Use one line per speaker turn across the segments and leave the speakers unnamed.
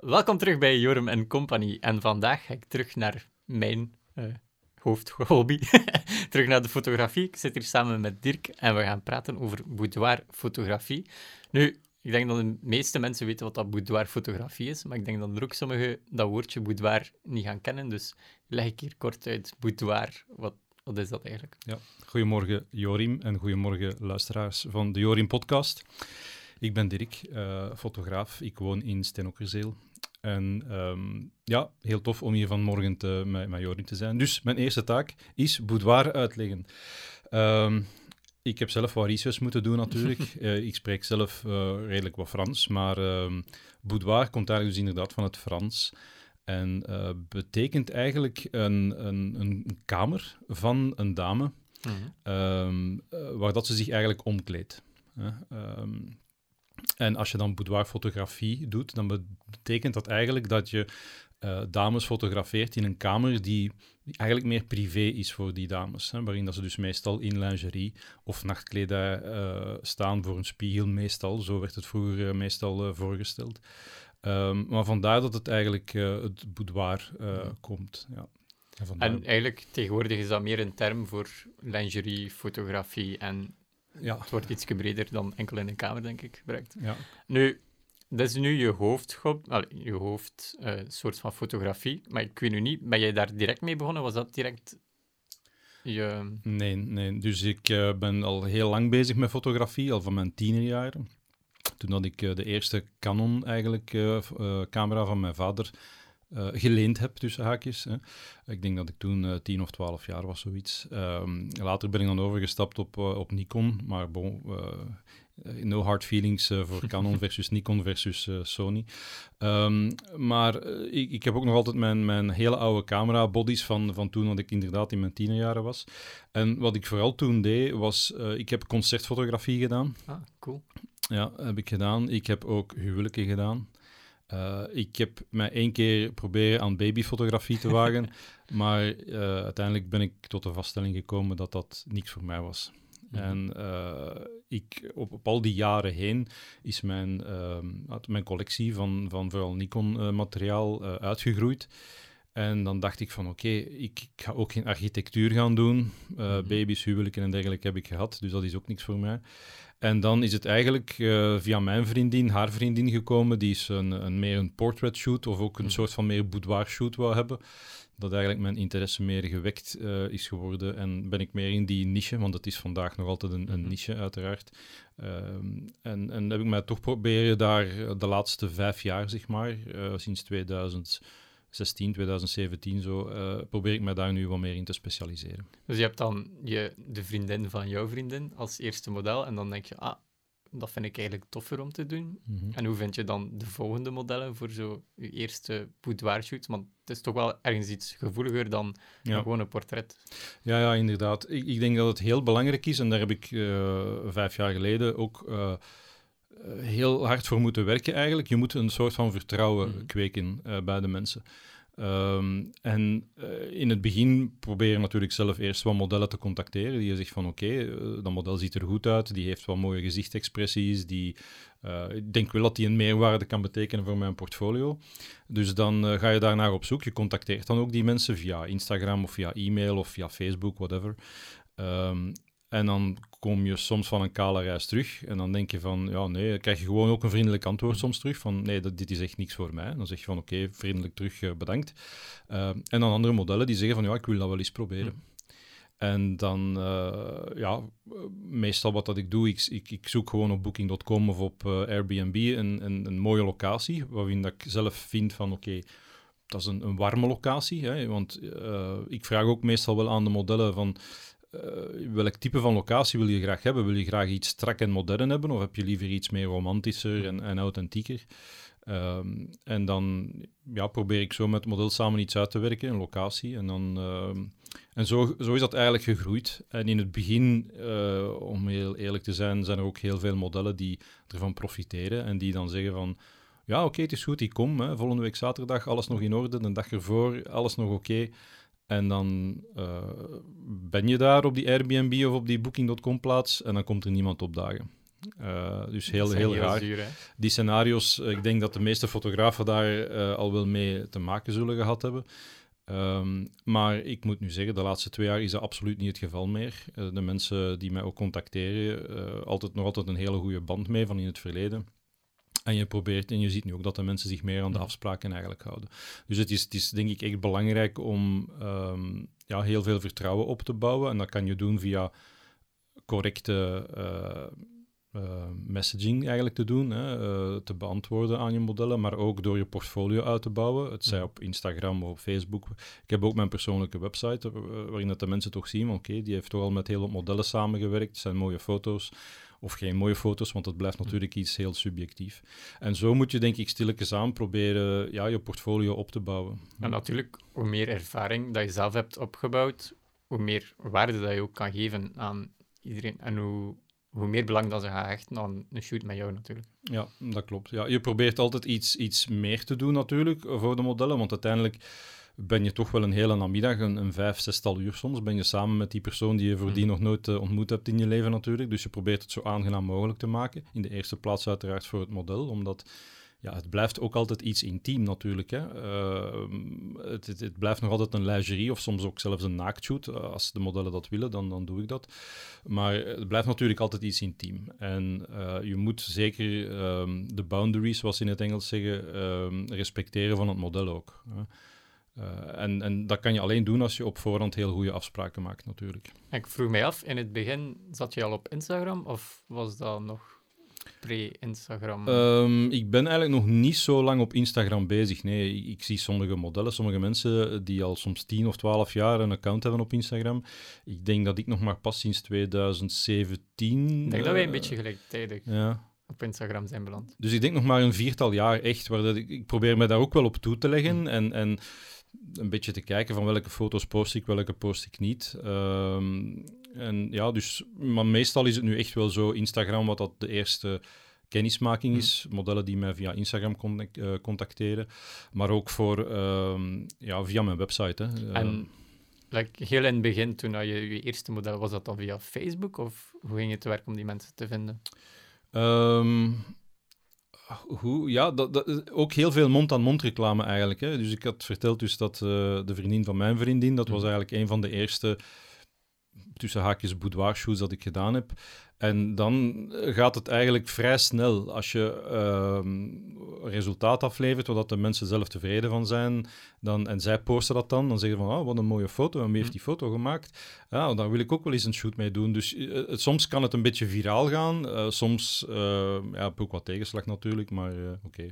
Welkom terug bij Jorum en Company. En vandaag ga ik terug naar mijn uh, hoofdhobby. terug naar de fotografie. Ik zit hier samen met Dirk en we gaan praten over boudoirfotografie. Nu, ik denk dat de meeste mensen weten wat dat boudoirfotografie is, maar ik denk dat er ook sommigen dat woordje boudoir niet gaan kennen. Dus leg ik hier kort uit. Boudoir, wat, wat is dat eigenlijk?
Ja. Goedemorgen Jorim en goedemorgen luisteraars van de Jorim podcast. Ik ben Dirk, uh, fotograaf. Ik woon in Stenokerzeel. En um, ja, heel tof om hier vanmorgen te, met, met te zijn. Dus mijn eerste taak is boudoir uitleggen. Um, ik heb zelf wat research moeten doen natuurlijk. uh, ik spreek zelf uh, redelijk wat Frans, maar um, boudoir komt daar dus inderdaad van het Frans. En uh, betekent eigenlijk een, een, een, kamer van een dame, mm -hmm. waar dat ze zich eigenlijk omkleedt. En als je dan boudoirfotografie doet, dan betekent dat eigenlijk dat je uh, dames fotografeert in een kamer die, eigenlijk meer privé is voor die dames. Hè, waarin dat ze dus meestal in lingerie of nachtkledij uh, staan voor een spiegel, meestal. Zo werd het vroeger uh, meestal voorgesteld. Um, maar vandaar dat het eigenlijk het boudoir komt. Ja.
En, en, eigenlijk tegenwoordig is dat meer een term voor lingerie, fotografie en ja. het wordt iets breder dan enkel in een kamer, denk ik, gebruikt.
Ja.
Nu, dat is nu je hoofdjob, je hoofd uh, soort van fotografie. Maar ik weet nu niet, ben jij daar direct mee begonnen? Was dat direct je...
Nee, nee. Dus ik uh, ben al heel lang bezig met fotografie, al van mijn tienerjaren. Toen had ik uh, de eerste Canon eigenlijk, camera van mijn vader, geleend heb, tussen haakjes. Hè. Ik denk dat ik toen tien of twaalf jaar was, zoiets. Um, later ben ik dan overgestapt op, op Nikon, maar bon, no hard feelings voor Canon versus Nikon versus Sony. Um, maar ik, ik, heb ook nog altijd mijn, mijn hele oude camera bodies van, van toen dat ik inderdaad in mijn tienerjaren was. En wat ik vooral toen deed, was... ik heb concertfotografie gedaan.
Ah, cool.
Ja, heb ik gedaan. Ik heb ook huwelijken gedaan. Ik heb mij één keer proberen aan babyfotografie te wagen, maar uiteindelijk ben ik tot de vaststelling gekomen dat dat niks voor mij was. Mhm. En uh, ik, op, op, al die jaren heen is mijn, uh, mijn collectie van, van vooral Nikon-materiaal uitgegroeid. En dan dacht ik van oké, okay, ik, ik, ga ook geen architectuur gaan doen. Mm -hmm. Baby's, huwelijken en dergelijke heb ik gehad, dus dat is ook niks voor mij. En dan is het eigenlijk via mijn vriendin, haar vriendin gekomen, die is een, een meer een portrait shoot of ook een mm -hmm. soort van meer boudoir shoot wou hebben dat eigenlijk mijn interesse meer gewekt uh, is geworden en ben ik meer in die niche, want het is vandaag nog altijd een, een mhm. niche uiteraard. Um, en, en heb ik mij toch proberen daar de laatste vijf jaar, zeg maar, sinds 2016, 2017 zo, uh, probeer ik mij daar nu wat meer in te specialiseren.
Dus je hebt dan je, de vriendin van jouw vriendin als eerste model en dan denk je, ah, dat vind ik eigenlijk toffer om te doen. Mm -hmm. En hoe vind je dan de volgende modellen voor zo je eerste boudoir-shoot? Want het is toch wel ergens iets gevoeliger dan ja. een gewone portret.
Ja, ja inderdaad. Ik, ik, denk dat het heel belangrijk is, en daar heb ik uh, vijf jaar geleden ook uh, heel hard voor moeten werken eigenlijk. Je moet een soort van vertrouwen mm -hmm. kweken uh, bij de mensen. Um, en uh, in het begin probeer je natuurlijk zelf eerst wat modellen te contacteren. Die je zegt van oké, okay, uh, dat model ziet er goed uit, die heeft wat mooie gezichtsexpressies, die, uh, ik denk wel dat die een meerwaarde kan betekenen voor mijn portfolio. Dus dan ga je daarnaar op zoek. Je contacteert dan ook die mensen via Instagram of via e-mail of via Facebook, whatever. Um, en dan kom je soms van een kale reis terug en dan denk je van, ja nee, dan krijg je gewoon ook een vriendelijk antwoord soms terug van, nee, dat, dit is echt niks voor mij. Dan zeg je van, oké, okay, vriendelijk terug, uh, bedankt. Uh, en dan andere modellen die zeggen van, ja, ik wil dat wel eens proberen. Hm. En dan, uh, ja, meestal wat dat ik doe, ik, ik, ik zoek gewoon op booking.com of op Airbnb een, een, een, mooie locatie, waarin dat ik zelf vind van, oké, okay, dat is een, een warme locatie. Hè, want ik vraag ook meestal wel aan de modellen van uh, welk type van locatie wil je graag hebben? Wil je graag iets strak en modern hebben, of heb je liever iets meer romantischer en, en authentieker? Um, en dan ja, probeer ik zo met het model samen iets uit te werken, een locatie. En, dan, uh, en zo, zo is dat eigenlijk gegroeid. En in het begin, uh, om heel eerlijk te zijn, zijn er ook heel veel modellen die ervan profiteren en die dan zeggen van ja, oké, het is goed, ik kom. Volgende week zaterdag, alles nog in orde. De dag ervoor, alles nog oké. En dan uh, ben je daar op die Airbnb of op die Booking.com plaats en dan komt er niemand opdagen. Uh, dus heel, heel
heel
raar.
zuur.
Die scenario's, eh, ik denk dat de meeste fotografen daar eh, al wel mee te maken zullen gehad hebben. Ehm, maar ik moet nu zeggen, de laatste twee jaar is dat absoluut niet het geval meer. Eh, de mensen die mij ook contacteren, eh altijd nog altijd een hele goede band mee van in het verleden. En je probeert, en je ziet nu ook dat de mensen zich meer aan de afspraken eigenlijk houden. Dus het is, het is denk ik echt belangrijk om ehm, ja, heel veel vertrouwen op te bouwen. En dat kan je doen via correcte eh, eh, messaging eigenlijk te doen, hè, eh, te beantwoorden aan je modellen, maar ook door je portfolio uit te bouwen. Het zij op Instagram of op Facebook. Ik heb ook mijn persoonlijke website, waarin dat de mensen toch zien, oké, die heeft toch al met heel wat modellen samengewerkt, het zijn mooie foto's. Of geen mooie foto's, want het blijft natuurlijk iets heel subjectief. En zo moet je denk ik stilletjes aan proberen ja, je portfolio op te bouwen.
En natuurlijk, hoe meer ervaring dat je zelf hebt opgebouwd, hoe meer waarde dat je ook kan geven aan iedereen. En hoe, hoe meer belang dat ze gaan hechten aan een shoot met jou natuurlijk.
Ja, dat klopt. Ja, je probeert altijd iets, iets meer te doen natuurlijk voor de modellen, want uiteindelijk ben je toch wel een hele namiddag, een, een vijf, zestal uur soms, ben je samen met die persoon die je voordien
Mhm.
nog nooit eh, ontmoet hebt in je leven natuurlijk. Dus je probeert het zo aangenaam mogelijk te maken. In de eerste plaats uiteraard voor het model, omdat ja, het blijft ook altijd iets intiem natuurlijk. Hè. Eh, het, het, het blijft nog altijd een lingerie of soms ook zelfs een naaktshoot. Eh, als de modellen dat willen, dan, dan doe ik dat. Maar het blijft natuurlijk altijd iets intiem. En eh, je moet zeker ehm, de boundaries, zoals ze in het Engels zeggen, ehm, respecteren van het model ook. hè. Eh, en, en dat kan je alleen doen als je op voorhand heel goede afspraken maakt, natuurlijk.
Ik vroeg mij af, in het begin zat je al op Instagram of was dat nog pre-Instagram?
Ehm, ik ben eigenlijk nog niet zo lang op Instagram bezig. Nee, ik, ik zie sommige modellen, sommige mensen die al soms 10 of 12 jaar een account hebben op Instagram. Ik denk dat ik nog maar pas sinds 2017.
ik denk dat wij een
eh,
beetje gelijktijdig
Ja.
op Instagram zijn beland.
Dus ik denk nog maar een viertal jaar echt. Waar dat ik, ik probeer me daar ook wel op toe te leggen.
Mm.
En, en een beetje te kijken van welke foto's post ik, welke post ik niet. Ehm, en ja, dus, maar meestal is het nu echt wel zo Instagram, wat dat de eerste kennismaking is. Modellen die mij via Instagram contact- eh, contacteren. Maar ook voor, ehm, ja, via mijn website. Hè. Ehm,
En like, heel in het begin, toen je je eerste model, was dat dan via Facebook? Of hoe ging het te werk om die mensen te vinden?
Hoe, ja, dat, dat, ook heel veel mond-aan-mond reclame eigenlijk. Hè. Dus ik had verteld dus dat eh, de vriendin van mijn vriendin, dat was
Mhm.
eigenlijk een van de eerste tussen haakjes boudoir shoots dat ik gedaan heb. En dan gaat het eigenlijk vrij snel als je ehm, resultaat aflevert, waar de mensen zelf tevreden van zijn. Dan, en zij posten dat dan, dan zeggen ze van, oh, wat een mooie foto, en wie heeft
Hm.
die foto gemaakt? Ja, daar wil ik ook wel eens een shoot mee doen. Dus eh, soms kan het een beetje viraal gaan, eh, soms eh, ja, heb ik ook wat tegenslag natuurlijk, maar oké.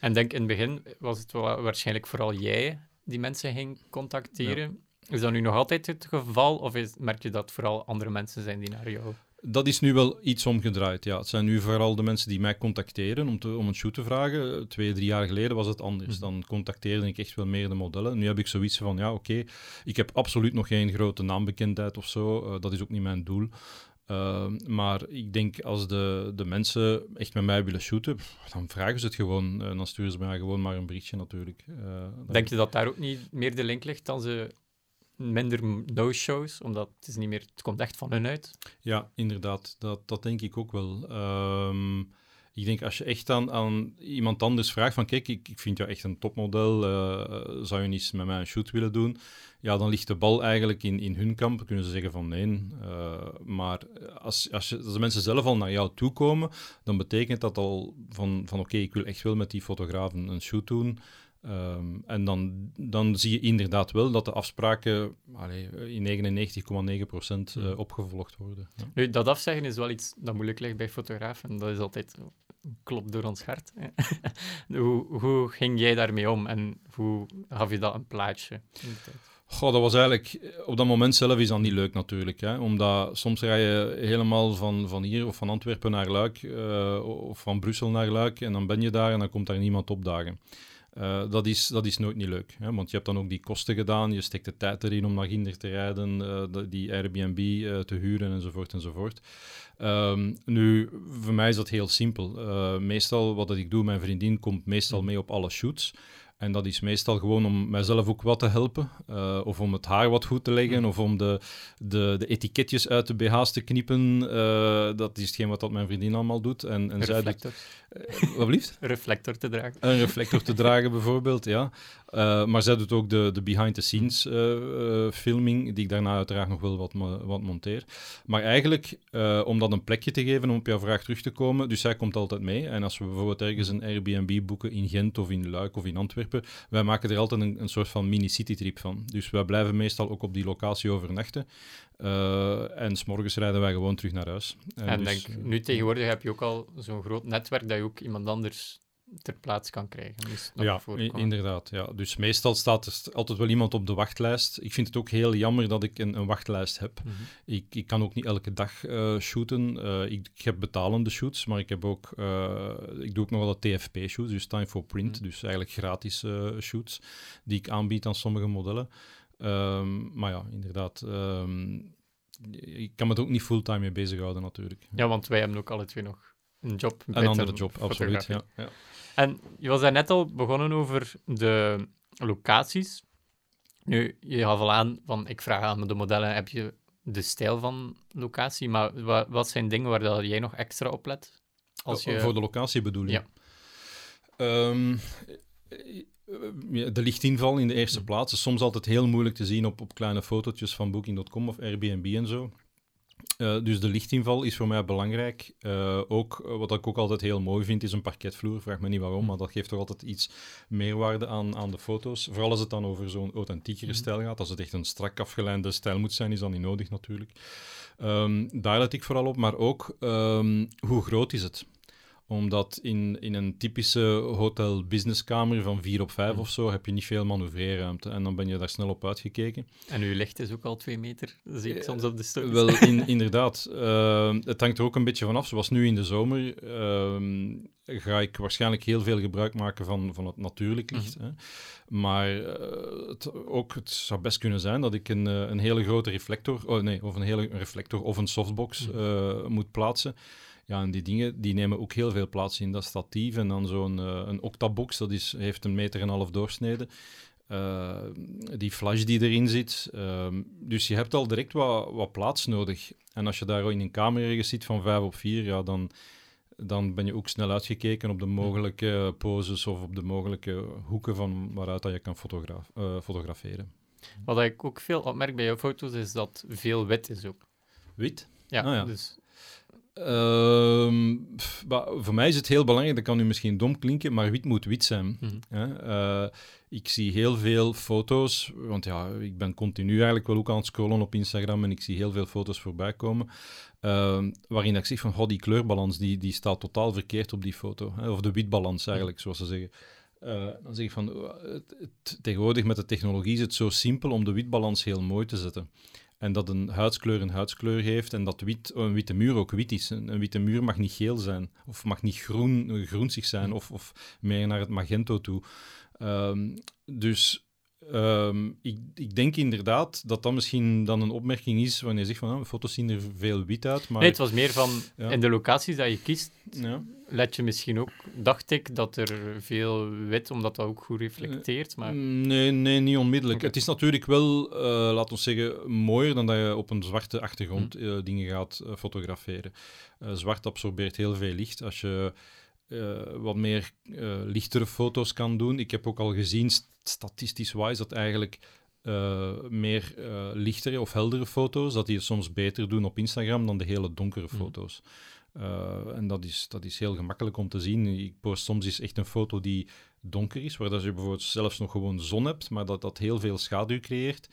En denk in het begin was het wel waarschijnlijk vooral jij die mensen ging contacteren. Is dat nu nog altijd het geval? Of is, merk je dat vooral andere mensen zijn die naar jou...
Dat is nu wel iets omgedraaid, ja. Het zijn nu vooral de mensen die mij contacteren om, te, om een shoot te vragen. Eh, Twee, drie jaar geleden was het anders.
Mhm.
Dan contacteerde ik echt wel meer de modellen. Nu heb ik zoiets van, ja, oké, ik heb absoluut nog geen grote naambekendheid of zo. Eh, dat is ook niet mijn doel. Eh, maar ik denk, als de, de mensen echt met mij willen shooten, dan vragen ze het gewoon. En dan sturen ze mij gewoon maar een berichtje natuurlijk. Eh, dan-
Denk je dat daar ook niet meer de link ligt dan ze minder no-shows? Omdat het is niet meer... Het komt echt van hun uit.
Ja, inderdaad. Dat, dat denk ik ook wel. Ehm, ik denk als je echt aan, aan iemand anders vraagt van kijk, ik, ik vind jou echt een topmodel, eh, zou je niet met mij een shoot willen doen? Ja, dan ligt de bal eigenlijk in, in hun kamp. Dan kunnen ze zeggen van nee. Eh, maar als, als, je, als de mensen zelf al naar jou toe komen, dan betekent dat al van, van oké, ik wil echt wel met die fotograaf een, een shoot doen. Ehm, en dan, dan zie je inderdaad wel dat de afspraken allee, in 99,9% eh, opgevolgd worden. Ja.
Nu, dat afzeggen is wel iets dat moeilijk ligt bij fotografen. Dat is altijd een klop door ons hart. hoe, hoe ging jij daarmee om en hoe gaf je dat een plaatje?
Goh, dat was eigenlijk... Op dat moment zelf is dat niet leuk natuurlijk. Hè? Omdat soms rij je helemaal van, van hier of van Antwerpen naar Luik eh, of van Brussel naar Luik en dan ben je daar en dan komt daar niemand opdagen. Eh, dat, is, dat is nooit niet leuk, hè? want je hebt dan ook die kosten gedaan, je steekt de tijd erin om naar Ginder te rijden, eh, die Airbnb eh, te huren enzovoort enzovoort. Ehm, nu, voor mij is dat heel simpel. Meestal, wat dat ik doe, mijn vriendin komt meestal mee op alle shoots. En dat is meestal gewoon om mijzelf ook wat te helpen. Uh, of om het haar wat goed te leggen. Of om de, de, de etiketjes uit de BH's te knippen. Uh, dat is hetgeen wat dat mijn vriendin allemaal doet. En, en zij doet, uh, wat blieft?
Reflector te dragen.
Een reflector te dragen, bijvoorbeeld, ja. maar zij doet ook de, de behind-the-scenes filming, die ik daarna uiteraard nog wel wat, wat monteer. Maar eigenlijk, om dat een plekje te geven, om op jouw vraag terug te komen. Dus zij komt altijd mee. En als we bijvoorbeeld ergens een Airbnb boeken in Gent of in Luik of in Antwerpen wij maken er altijd een, een soort van mini-citytrip van. Dus wij blijven meestal ook op die locatie overnachten. Uh, en s'morgens rijden wij gewoon terug naar huis.
En, en dus, denk, nu tegenwoordig heb je ook al zo'n groot netwerk dat je ook iemand anders ter plaatse kan krijgen. Dus
ja, inderdaad. Ja. Dus meestal staat er altijd wel iemand op de wachtlijst. Ik vind het ook heel jammer dat ik een, een wachtlijst heb. Mhm. ik, ik kan ook niet elke dag uh, shooten. Uh, ik, ik, heb betalende shoots, maar ik, heb ook, uh, ik doe ook nog wel TFP-shoots, dus time for print. Mhm. Dus eigenlijk gratis shoots die ik aanbied aan sommige modellen. Um, maar ja, inderdaad. Um, ik kan me er ook niet fulltime mee bezighouden, natuurlijk.
Ja, want wij hebben ook alle twee nog een job.
Een andere job, absoluut. Ja, ja.
En je was daar net al begonnen over de locaties. Nu, je gaf al aan van, ik vraag aan de modellen, heb je de stijl van locatie? Maar wat, wat zijn dingen waar jij nog extra op let?
Als je... Voor de locatie bedoel je? Ja. Um, de lichtinval in de eerste plaats is soms altijd heel moeilijk te zien op, op kleine fotootjes van Booking.com of Airbnb en zo. Uh, dus de lichtinval is voor mij belangrijk. Uh, ook, uh, wat ik ook altijd heel mooi vind, is een parketvloer. Vraag me niet waarom, maar dat geeft toch altijd iets meerwaarde aan, aan de foto's. Vooral als het dan over zo'n authentiekere mhm. stijl gaat. Als het echt een strak afgeleide stijl moet zijn, is dat niet nodig natuurlijk. Um, daar let ik vooral op. Maar ook, um, hoe groot is het? Omdat in, in een typische hotel-businesskamer van 4 op 5 mm. of zo heb je niet veel manoeuvreerruimte. En dan ben je daar snel op uitgekeken.
En uw licht is ook al 2 meter, zie ik eh, soms op de stories.
Wel, in, inderdaad. Uh, het hangt er ook een beetje vanaf. Zoals nu in de zomer uh, ga ik waarschijnlijk heel veel gebruik maken van, van het natuurlijk licht. Mm. Hè. Maar uh, het, ook, het zou best kunnen zijn dat ik een, een hele grote reflector, oh nee, of een hele reflector of een softbox mm. moet plaatsen. Ja, en die dingen die nemen ook heel veel plaats in dat statief. En dan zo'n uh, een octabox, dat is, heeft een meter en een half doorsnede. Uh, die flash die erin zit. Uh, dus je hebt al direct wat, wat plaats nodig. En als je daar in een kamer ergens zit van 5 op 4, ja, dan, dan ben je ook snel uitgekeken op de mogelijke poses of op de mogelijke hoeken van waaruit dat je kan fotograf uh, fotograferen.
Wat ik ook veel opmerk bij jouw foto's is dat veel wit is ook.
Wit?
Ja, ah, ja. dus
Ehm, voor mij is het heel belangrijk, dat kan nu misschien dom klinken, maar wit moet wit zijn. Mhm. Eh, ik zie heel veel foto's, want ja, ik ben continu eigenlijk wel ook aan het scrollen op Instagram en ik zie heel veel foto's voorbij komen, uh, waarin ik zeg van, oh, die kleurbalans die, die staat totaal verkeerd op die foto. Hè? Of de witbalans eigenlijk, mhm. zoals ze zeggen. Uh, dan zeg ik van, tegenwoordig met de technologie is het zo simpel om de witbalans heel mooi te zetten. En dat een huidskleur een huidskleur heeft en dat wit, een witte muur ook wit is. Een, witte muur mag niet geel zijn, of mag niet groen, groenzig zijn, of, of meer naar het magento toe. Um, dus Um, ik, ik, denk inderdaad dat dat misschien dan een opmerking is wanneer je zegt van oh, foto's zien er veel wit uit. Maar...
Nee, het was meer van in de locaties dat je kiest, ja. let je misschien ook, dacht ik, dat er veel wit, omdat dat ook goed reflecteert. Maar...
Nee, nee, niet onmiddellijk. Het is natuurlijk wel, uh, laten we zeggen, mooier dan dat je op een zwarte achtergrond uh, dingen gaat uh, fotograferen. zwart absorbeert heel veel licht. Als je uh, wat meer uh, lichtere foto's kan doen. Ik heb ook al gezien, statistisch wise, dat eigenlijk uh, meer lichtere of heldere foto's, dat die het soms beter doen op Instagram dan de hele donkere mhm. foto's. en dat is, dat is heel gemakkelijk om te zien. Ik post soms eens echt een foto die donker is, waar dat je bijvoorbeeld zelfs nog gewoon zon hebt, maar dat dat heel veel schaduw creëert.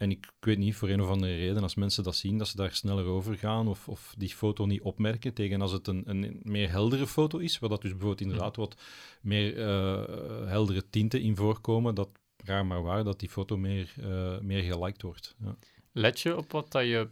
En ik, weet niet, voor een of andere reden, als mensen dat zien, dat ze daar sneller over gaan of, of die foto niet opmerken. Tegen als het een, een meer heldere foto is, waar dat dus bijvoorbeeld inderdaad wat meer uh, heldere tinten in voorkomen, dat raar maar waar dat die foto meer, uh, meer geliked wordt. Ja.
Let je op wat dat je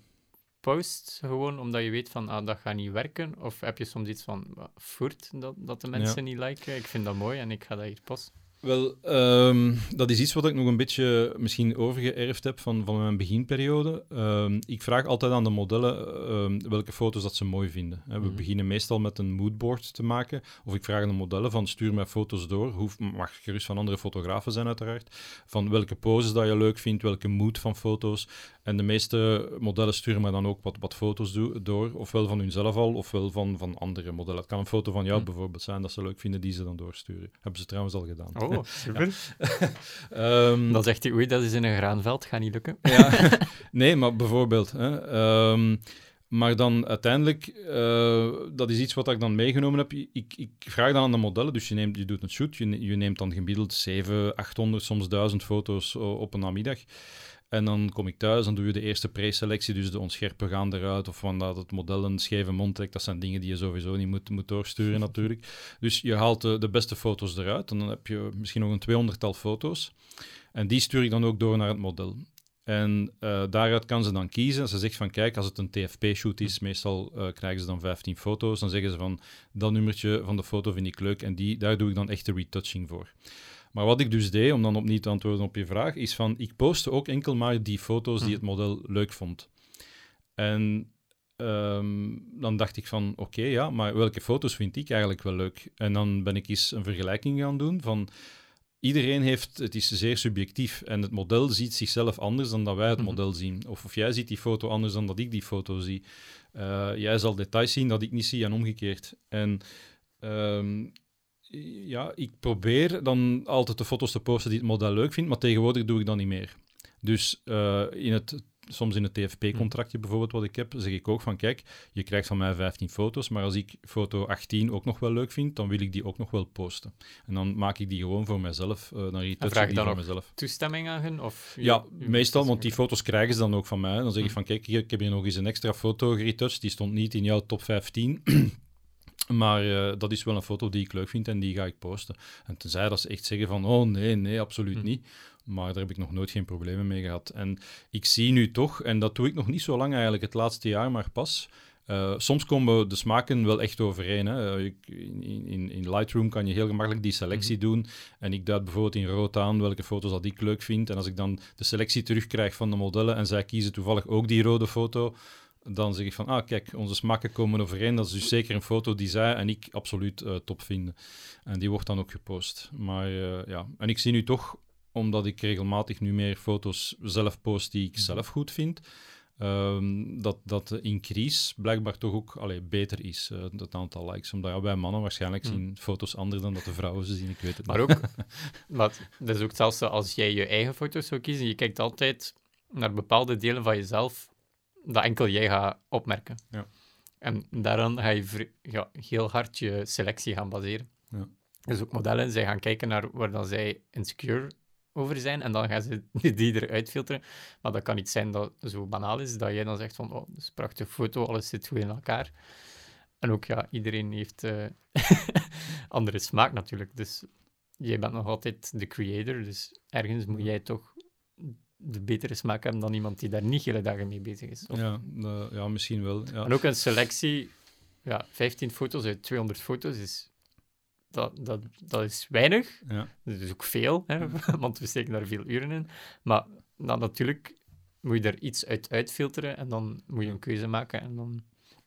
post, gewoon omdat je weet van ah, dat gaat niet werken? Of heb je soms iets van voert dat, dat de mensen niet liken? Ik vind dat mooi en ik ga dat hier posten.
Wel, ehm, dat is iets wat ik nog een beetje misschien overgeërfd heb van, van mijn beginperiode. Ehm, ik vraag altijd aan de modellen ehm, welke foto's dat ze mooi vinden. We
Mhm.
beginnen meestal met een moodboard te maken. Of ik vraag aan de modellen van stuur mij foto's door. Hoeft, mag gerust van andere fotografen zijn uiteraard. Van welke poses dat je leuk vindt, welke mood van foto's. En de meeste modellen sturen mij dan ook wat, wat foto's do- door. Ofwel van hunzelf al, ofwel van, van andere modellen. Het kan een foto van jou
Mhm.
bijvoorbeeld zijn dat ze leuk vinden, die ze dan doorsturen. Hebben ze trouwens al gedaan.
Oh, super.
Ehm,
Dan zegt hij, oei, dat is in een graanveld, gaat niet lukken.
ja, nee, maar bijvoorbeeld. Hè, ehm, maar dan uiteindelijk, eh, dat is iets wat ik dan meegenomen heb. Ik, ik vraag dan aan de modellen, dus je, neemt, je doet een shoot, je, je neemt dan gemiddeld 700, 800, soms 1000 foto's o- op een namiddag. En dan kom ik thuis, dan doe je de eerste preselectie, dus de onscherpen gaan eruit, of van dat het model een scheve mond trekt. Dat zijn dingen die je sowieso niet moet, moet doorsturen natuurlijk. Dus je haalt de, de beste foto's eruit, en dan heb je misschien nog een 200-tal foto's. En die stuur ik dan ook door naar het model. En eh, daaruit kan ze dan kiezen. Ze zegt van, kijk, als het een TFP-shoot is, meestal eh, krijgen ze dan 15 foto's. Dan zeggen ze van, dat nummertje van de foto vind ik leuk en die, daar doe ik dan echt de retouching voor. Maar wat ik dus deed, om dan opnieuw te antwoorden op je vraag, is van, ik postte ook enkel maar die foto's die het model leuk vond. En ehm, dan dacht ik van, oké, ja, maar welke foto's vind ik eigenlijk wel leuk? En dan ben ik eens een vergelijking gaan doen van... Iedereen heeft, het is zeer subjectief en het model ziet zichzelf anders dan dat wij het
Mhm.
model zien. Of, of jij ziet die foto anders dan dat ik die foto zie. Eh, jij zal details zien dat ik niet zie en omgekeerd. En ehm, ja, ik probeer dan altijd de foto's te posten die het model leuk vindt, maar tegenwoordig doe ik dat niet meer. Dus eh, in het, soms in het TFP-contractje bijvoorbeeld wat ik heb, zeg ik ook van kijk, je krijgt van mij 15 foto's, maar als ik foto 18 ook nog wel leuk vind, dan wil ik die ook nog wel posten. En dan maak ik die gewoon voor mezelf, eh dan retouch
vraag
ik die
dan
voor
ook
mezelf.
Toestemming aan hun? Of je-
Ja,
je-
meestal, want die foto's krijgen ze dan ook van mij. Dan zeg ik
Hm.
van, kijk, ik heb hier nog eens een extra foto geretouched. Die stond niet in jouw top 15. Maar eh, dat is wel een foto die ik leuk vind en die ga ik posten. En tenzij dat ze echt zeggen van, oh nee, nee, absoluut
Hm.
niet. Maar daar heb ik nog nooit geen problemen mee gehad. En ik zie nu toch, en dat doe ik nog niet zo lang eigenlijk, het laatste jaar maar pas... eh, soms komen de smaken wel echt overeen. Hè. Eh, In, in, in Lightroom kan je heel gemakkelijk die selectie doen. En ik duid bijvoorbeeld in rood aan welke foto's dat ik leuk vind. En als ik dan de selectie terugkrijg van de modellen en zij kiezen toevallig ook die rode foto, dan zeg ik van, ah kijk, onze smaken komen overeen. Dat is dus zeker een foto die zij en ik absoluut eh, top vinden. En die wordt dan ook gepost. Maar eh, ja, en ik zie nu toch, omdat ik regelmatig nu meer foto's zelf post die ik zelf goed vind, ehm, dat, dat de increase blijkbaar toch ook allee, beter is, eh, het aantal likes. Omdat ja, wij mannen waarschijnlijk
Hmm.
zien foto's anders dan dat de vrouwen ze zien, ik weet het
Maar
niet.
ook, maar dat is ook zelfs zo als jij je eigen foto's zou kiezen, je kijkt altijd naar bepaalde delen van jezelf dat enkel jij gaat opmerken.
Ja.
En daaraan ga je ja, heel hard je selectie gaan baseren.
Ja.
Dus ook modellen, zij gaan kijken naar waar dan zij insecure over zijn en dan gaan ze die eruit filteren. Maar dat kan niet zijn dat zo banaal is, dat jij dan zegt van, oh, dat is een prachtige foto, alles zit goed in elkaar. En ook, ja, iedereen heeft eh, andere smaak natuurlijk. Dus jij bent nog altijd de creator, dus ergens moet jij toch de betere smaak hebben dan iemand die daar niet hele dagen mee bezig is. Of-
Ja, ja, misschien wel. Ja.
En ook een selectie, ja, 15 foto's uit 200 foto's is, dat, dat, dat is weinig.
Ja.
Dat is ook veel, hè, want we steken daar veel uren in. Maar dan natuurlijk moet je er iets uit uitfilteren en dan moet je een keuze maken en dan...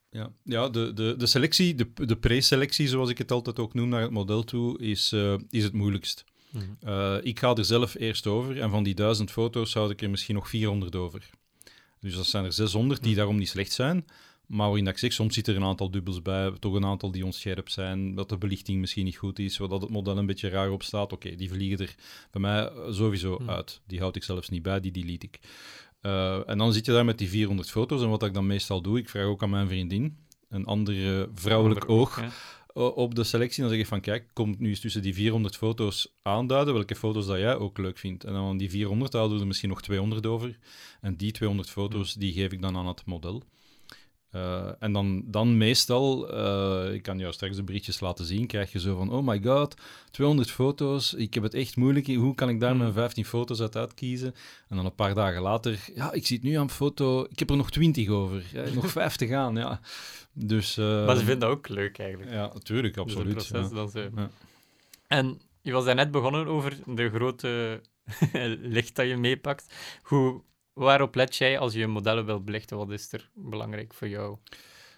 Ja, ja de, de, de selectie, de, de pre-selectie, zoals ik het altijd ook noem naar het model toe, is, eh, is het moeilijkst. Eh, ik ga er zelf eerst over en van die duizend foto's zou ik er misschien nog 400 over. Dus dat zijn er 600 die
Hm.
daarom niet slecht zijn. Maar waarin dat ik zeg, soms zit er een aantal dubbels bij, toch een aantal die onscherp zijn, dat de belichting misschien niet goed is, zodat het model een beetje raar op staat. Oké, die vliegen er bij mij sowieso
Hm.
uit. Die houd ik zelfs niet bij, die delete ik. Eh, en dan zit je daar met die 400 foto's. En wat ik dan meestal doe, ik vraag ook aan mijn vriendin, een ander eh, vrouwelijk
Ander
oog. Op de selectie. Dan zeg ik van, kijk, kom nu eens tussen die 400 foto's aanduiden welke foto's dat jij ook leuk vindt. En dan van die 400 houden we er misschien nog 200 over. En die 200 foto's, die geef ik dan aan het model. Eh, en dan, dan meestal, eh, ik kan jou straks de berichtjes laten zien, krijg je zo van, oh my god, 200 foto's, ik heb het echt moeilijk, hoe kan ik daar
Hmm.
mijn 15 foto's uit uitkiezen? En dan een paar dagen later, ja, ik zit nu aan foto, ik heb er nog 20 over, nog 50 aan, ja. Dus, eh,
Maar ze vinden dat ook leuk eigenlijk.
Ja, natuurlijk,
Dus het
absoluut.
proces
ja.
dat ze...
Ja.
En je was net begonnen over de grote licht dat je meepakt. Hoe, waarop let jij als je modellen wil belichten? Wat is er belangrijk voor jou?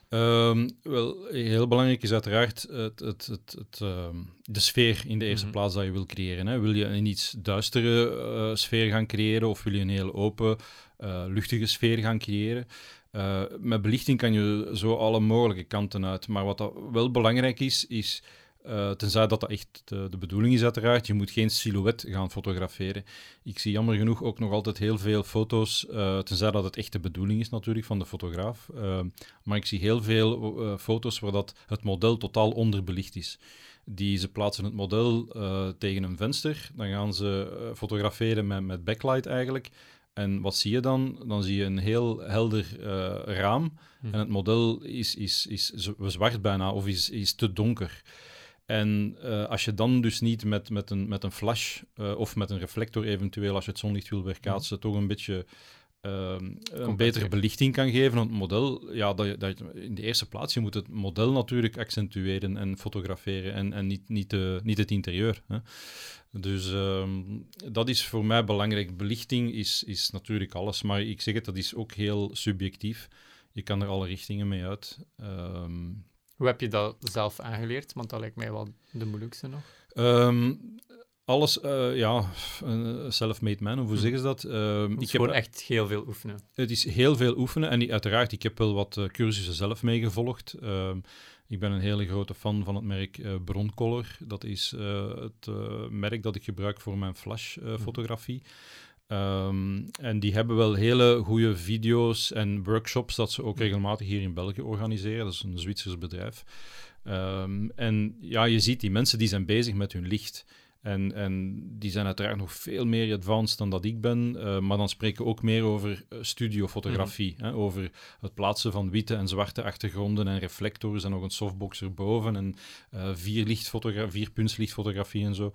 Um, wel, heel belangrijk is uiteraard het, het, het, het ehm, de sfeer in de eerste mhm. plaats dat je wil creëren. Hè. Wil je een iets duistere uh, sfeer gaan creëren of wil je een heel open, uh, luchtige sfeer gaan creëren? Uh, met belichting kan je zo alle mogelijke kanten uit. Maar wat dat wel belangrijk is, is uh, tenzij dat dat echt de, de, bedoeling is, uiteraard. Je moet geen silhouet gaan fotograferen. Ik zie jammer genoeg ook nog altijd heel veel foto's, uh, tenzij dat het echt de bedoeling is natuurlijk van de fotograaf. Uh, maar ik zie heel veel foto's waar dat het model totaal onderbelicht is. Die, ze plaatsen het model tegen een venster, dan gaan ze fotograferen met, met backlight eigenlijk. En wat zie je dan? Dan zie je een heel helder raam. Hm. En het model is, is, is zwart bijna, of is, is te donker. En uh, als je dan dus niet met, met, een, met een flash uh, of met een reflector eventueel, als je het zonlicht wil weerkaatsen, toch een beetje uh, een betere belichting kan geven aan het model. Ja, dat, dat, in de eerste plaats, je moet het model natuurlijk accentueren en fotograferen en, en niet, niet, de, niet het interieur. Hè. Dus ehm, dat is voor mij belangrijk. Belichting is, is natuurlijk alles, maar ik zeg het, dat is ook heel subjectief. Je kan er alle richtingen mee uit. Ehm,
hoe heb je dat zelf aangeleerd? Want dat lijkt mij wel de moeilijkste nog.
Um, alles, uh, ja, self-made man, of hoe hm. zeggen ze dat?
Uh, ik heb echt heel veel oefenen.
Het is heel veel oefenen en uiteraard, ik heb wel wat uh, cursussen zelf meegevolgd. Ehm, ik ben een hele grote fan van het merk uh, Broncolor. Dat is het merk dat ik gebruik voor mijn flashfotografie. Hm. Um, en die hebben wel hele goede video's en workshops dat ze ook regelmatig hier in België organiseren. Dat is een Zwitsers bedrijf. Um, en ja, je ziet die mensen die zijn bezig met hun licht. En, en die zijn uiteraard nog veel meer advanced dan dat ik ben. Uh, maar dan spreken we ook meer over eh, studiofotografie. Mm over het plaatsen van witte en zwarte achtergronden en reflectors en nog een softbox erboven. En uh, vier, lichtfotografie, vier puntslichtfotografie en zo.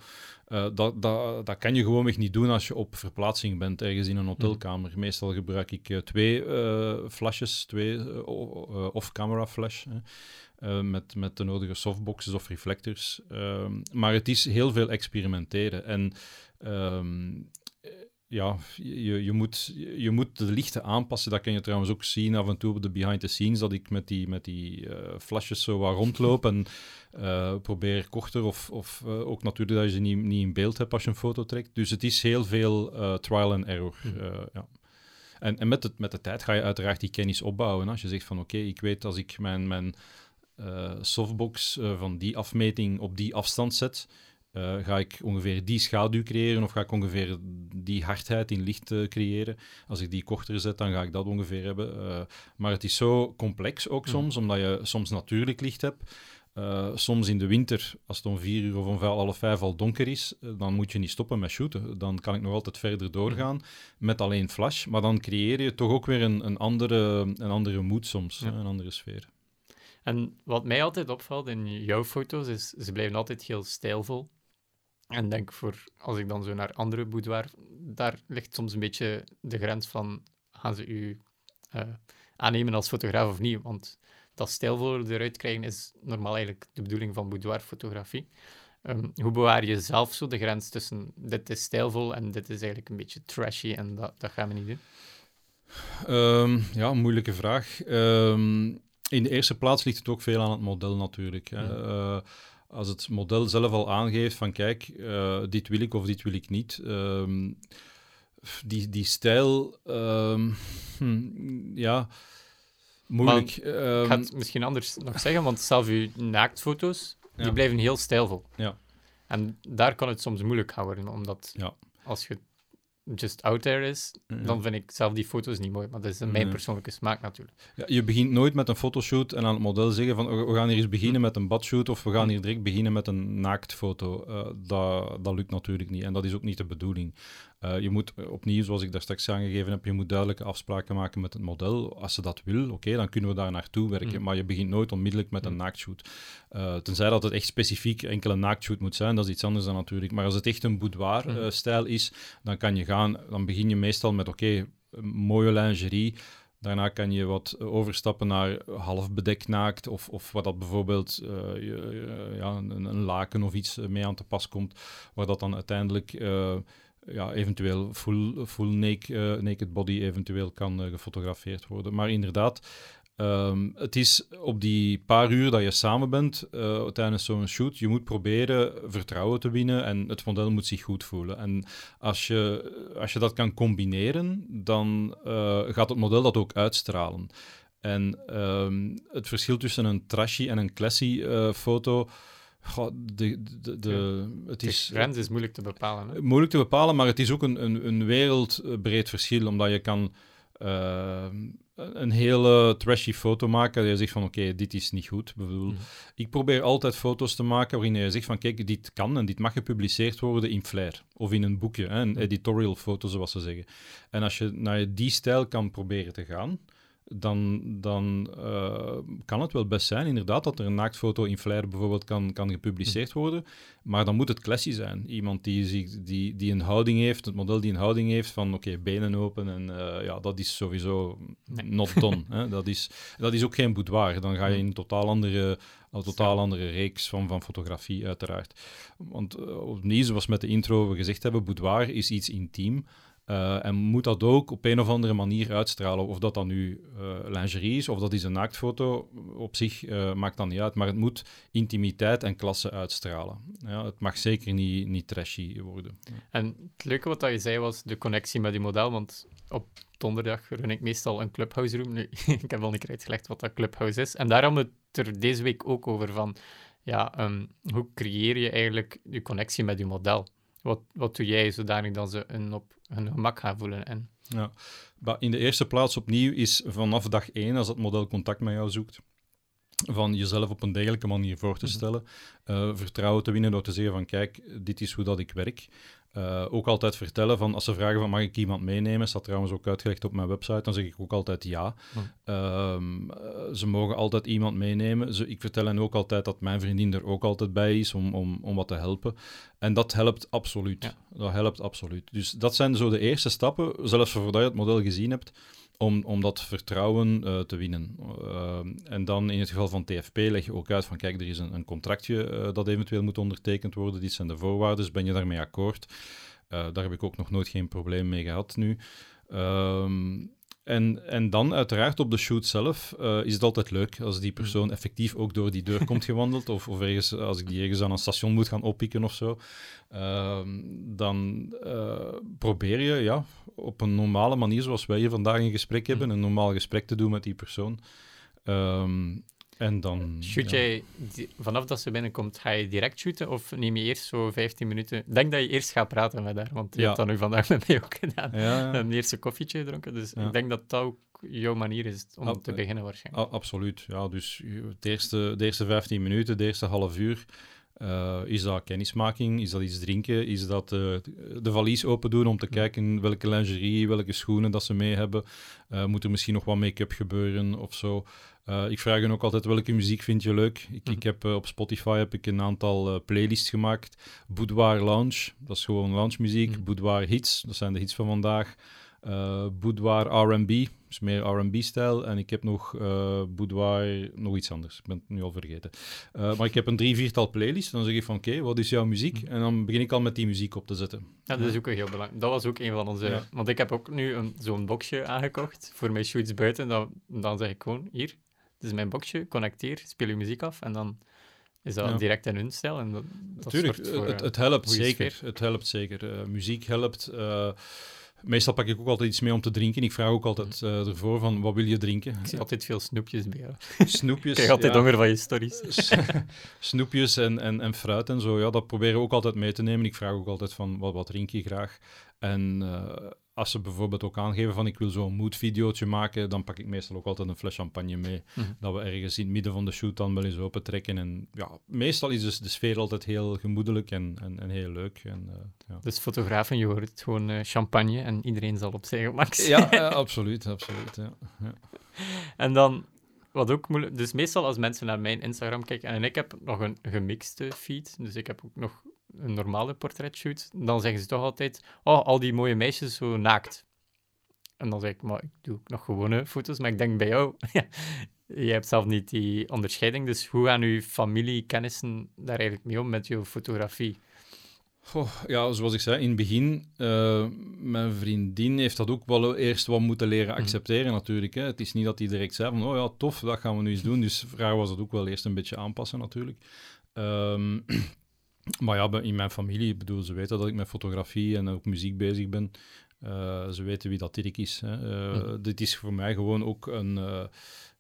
Uh, dat, dat, dat kan je gewoonweg niet doen als je op verplaatsing bent ergens in een hotelkamer. Mm Meestal gebruik ik twee flashes, twee off-camera flash. Uh, met, met de nodige softboxes of reflectors. Um, maar het is heel veel experimenteren. En um, ja, je, je, moet, je moet de lichten aanpassen. Dat kan je trouwens ook zien af en toe op de behind the scenes, dat ik met die, met die uh, flashes zo wat rondloop en uh, probeer korter of, of uh, ook natuurlijk dat je ze niet, niet in beeld hebt als je een foto trekt. Dus het is heel veel trial and error. ja. En, en met, het, met de tijd ga je uiteraard die kennis opbouwen. Als je zegt van oké, okay, ik weet als ik mijn, mijn uh, softbox uh, van die afmeting op die afstand zet, uh, ga ik ongeveer die schaduw creëren of ga ik ongeveer die hardheid in licht creëren. Als ik die korter zet, dan ga ik dat ongeveer hebben. maar het is zo complex ook soms, omdat je soms natuurlijk licht hebt. soms in de winter, als het om vier uur of om half vijf al donker is, dan moet je niet stoppen met shooten. Dan kan ik nog altijd verder doorgaan met alleen flash. Maar dan creëer je toch ook weer een, een andere, een andere mood soms, een andere sfeer.
En wat mij altijd opvalt in jouw foto's, is ze blijven altijd heel stijlvol. En denk voor, als ik dan zo naar andere boudoir, daar ligt soms een beetje de grens van, gaan ze u uh, aannemen als fotograaf of niet? Want dat stijlvol eruit krijgen is normaal eigenlijk de bedoeling van boudoirfotografie. Um, hoe bewaar je zelf zo de grens tussen dit is stijlvol en dit is eigenlijk een beetje trashy en dat, dat gaan we niet doen?
Um, ja, moeilijke vraag. Um, in de eerste plaats ligt het ook veel aan het model natuurlijk. Hè. Uh, als het model zelf al aangeeft van kijk, uh, dit wil ik of dit wil ik niet. Um, die, die stijl, um, ja, moeilijk.
Maar, um, ik ga het misschien anders nog zeggen, want zelf uw naaktfoto's, die blijven heel stijlvol.
Ja.
En daar kan het soms moeilijk gaan worden, omdat
ja.
als je just out there is, dan vind ik zelf die foto's niet mooi. Maar dat is mijn persoonlijke smaak natuurlijk.
Ja, je begint nooit met een fotoshoot en aan het model zeggen van we gaan hier eens beginnen met een badshoot of we gaan hier direct beginnen met een naaktfoto. Uh, dat, dat lukt natuurlijk niet en dat is ook niet de bedoeling. Uh, je moet opnieuw, zoals ik daar straks aangegeven heb, je moet duidelijke afspraken maken met het model. Als ze dat wil, oké, dan kunnen we daar naartoe werken. Maar je begint nooit onmiddellijk met een naaktshoot. Uh, tenzij dat het echt specifiek enkele naaktshoot moet zijn, dat is iets anders dan natuurlijk. Maar als het echt een boudoir-stijl is, dan kan je gaan, dan begin je meestal met, oké, mooie lingerie, Daarna kan je wat overstappen naar half bedekt naakt, of, of wat dat bijvoorbeeld uh, je, ja, een, een, laken of iets mee aan te pas komt, waar dat dan uiteindelijk ja, eventueel full, full naked, naked body eventueel kan gefotografeerd worden. Maar inderdaad, Um, het is op die paar uur dat je samen bent uh, tijdens zo'n shoot, je moet proberen vertrouwen te winnen en het model moet zich goed voelen. En als je, als je dat kan combineren, dan gaat het model dat ook uitstralen. En um, het verschil tussen een trashy en een classy foto. Goh, de, de, de, het is,
de grens is moeilijk te bepalen. Hè?
Moeilijk te bepalen, maar het is ook een, een, een wereldbreed verschil, omdat je kan een hele trashy foto maken. Dat je zegt van oké, dit is niet goed. Bedoel, mhm. Ik probeer altijd foto's te maken waarin je zegt van kijk, dit kan en dit mag gepubliceerd worden in Flair. Of in een boekje, hè, een mhm. editorial foto zoals ze zeggen. En als je naar die stijl kan proberen te gaan, dan, dan uh, kan het wel best zijn, inderdaad, dat er een naaktfoto in Flair bijvoorbeeld kan, kan gepubliceerd hm. worden. Maar dan moet het classy zijn. Iemand die, die, die een houding heeft, het model die een houding heeft van oké, benen open en uh, ja, dat is sowieso not done. hè? Dat, is, dat is ook geen boudoir. Dan ga je in een totaal andere, een totaal andere reeks van, van fotografie, uiteraard. Want uh, opnieuw, zoals met de intro we gezegd hebben, boudoir is iets intiem. Uh, en moet dat ook op een of andere manier uitstralen. Of dat dan nu uh, lingerie is, of dat is een naaktfoto, op zich uh, maakt dat niet uit. Maar het moet intimiteit en klasse uitstralen. Ja, het mag zeker niet, niet trashy worden.
En het leuke wat je zei was de connectie met die model. Want op donderdag run ik meestal een clubhouse room. Nu, ik heb al keer uitgelegd wat dat clubhouse is. En daarom het er deze week ook over van... Ja, um, hoe creëer je eigenlijk je connectie met je model? Wat, wat doe jij zodanig dat ze een op hun gemak gaan voelen? En...
Ja, maar in de eerste plaats opnieuw is vanaf dag één, als het model contact met jou zoekt, van jezelf op een degelijke manier voor te mhm. stellen, uh, vertrouwen te winnen door te zeggen van kijk, dit is hoe dat ik werk. Uh, ook altijd vertellen van als ze vragen van mag ik iemand meenemen, staat trouwens ook uitgelegd op mijn website, dan zeg ik ook altijd ja. Hm. Uh, ze mogen altijd iemand meenemen. Ze, ik vertel hen ook altijd dat mijn vriendin er ook altijd bij is om, om, om wat te helpen. En dat helpt absoluut. Ja. Dat helpt absoluut. Dus dat zijn zo de eerste stappen, zelfs voordat je het model gezien hebt, om, om dat vertrouwen uh, te winnen. Uh, en dan in het geval van TFP leg je ook uit van kijk, er is een, een contractje uh, dat eventueel moet ondertekend worden, dit zijn de voorwaarden, ben je daarmee akkoord? daar heb ik ook nog nooit geen probleem mee gehad nu. Ehm, en, en dan uiteraard op de shoot zelf uh, is het altijd leuk als die persoon mm. effectief ook door die deur komt gewandeld. Of, of ergens, als ik die ergens aan een station moet gaan oppikken of zo. Uh, dan uh, probeer je ja, op een normale manier, zoals wij hier vandaag een gesprek mm. hebben, een normaal gesprek te doen met die persoon. Um, en dan...
Shoot jij, vanaf dat ze binnenkomt, ga je direct shooten of neem je eerst zo 15 minuten? Ik denk dat je eerst gaat praten met haar, want je hebt dat nu vandaag met mij ook gedaan. Een koffietje gedronken, dus ik denk dat dat ook jouw manier is om te beginnen waarschijnlijk.
absoluut, ja. Dus de eerste, de eerste 15 minuten, de eerste half uur... Uh, is dat kennismaking? Is dat iets drinken? Is dat uh, de valies open doen om te kijken welke lingerie, welke schoenen dat ze mee hebben? Uh, moet er misschien nog wat make-up gebeuren of zo? ik vraag hen ook altijd welke muziek vind je leuk. Ik, ik mhm. heb, op Spotify heb ik een aantal playlists gemaakt. Boudoir Lounge, dat is gewoon lounge muziek. Mm. Boudoir Hits, dat zijn de hits van vandaag. Boudoir R&B, is meer R&B-stijl. En ik heb nog uh, Boudoir, nog iets anders. Ik ben het nu al vergeten. Uh, maar ik heb een drie, viertal playlists. Dan zeg ik van, oké, wat is jouw muziek? En dan begin ik al met die muziek op te zetten.
Ja, dat is ook heel belangrijk. Dat was ook een van onze... Want ik heb ook nu zo'n boxje aangekocht voor mijn shoots buiten. Dan, dan zeg ik gewoon, hier, dit is mijn boxje, connecteer, speel je muziek af. En dan is dat direct in hun stijl. En dat,
Natuurlijk, het, het, helpt zeker. Het helpt zeker. muziek helpt... Meestal pak ik ook altijd iets mee om te drinken. Ik vraag ook altijd uh, ervoor van, wat wil je drinken?
Ik zie altijd veel snoepjes bij jou.
Snoepjes, Ik
krijg altijd honger van je stories.
snoepjes en, en, en fruit en zo, ja, dat proberen we ook altijd mee te nemen. Ik vraag ook altijd van, wat, wat drink je graag? En uh, als ze bijvoorbeeld ook aangeven van ik wil zo'n moodvideootje maken, dan pak ik meestal ook altijd een fles champagne mee. Mhm. Dat we ergens in het midden van de shoot dan wel eens open trekken. En ja, meestal is dus de sfeer altijd heel gemoedelijk en, en, en heel leuk. En, uh, ja.
Dus fotografen, je hoort gewoon uh, champagne en iedereen zal op zijn gemak zijn.
Ja, absoluut, absoluut. Ja. ja.
En dan, wat ook moeilijk... Dus meestal als mensen naar mijn Instagram kijken, en ik heb nog een gemixte feed, dus ik heb ook nog een normale portretshoot, dan zeggen ze toch altijd: Oh, al die mooie meisjes zo naakt. En dan zeg ik, maar ik doe ook nog gewone foto's. Maar ik denk bij jou, je hebt zelf niet die onderscheiding. Dus hoe gaan uw familie, kennissen daar eigenlijk mee om met je fotografie?
Goh, ja, zoals ik zei in het begin, uh, mijn vriendin heeft dat ook wel eerst wat moeten leren mhm. accepteren natuurlijk. Hè. Het is niet dat hij direct zei van, oh ja, tof, dat gaan we nu eens doen. Dus voor haar was dat ook wel eerst een beetje aanpassen natuurlijk. Um, maar ja, in mijn familie, ik bedoel, ze weten dat ik met fotografie en ook muziek bezig ben. Uh, ze weten wie dat Dirk is. Hè. Uh, mm. Dit is voor mij gewoon ook een, uh,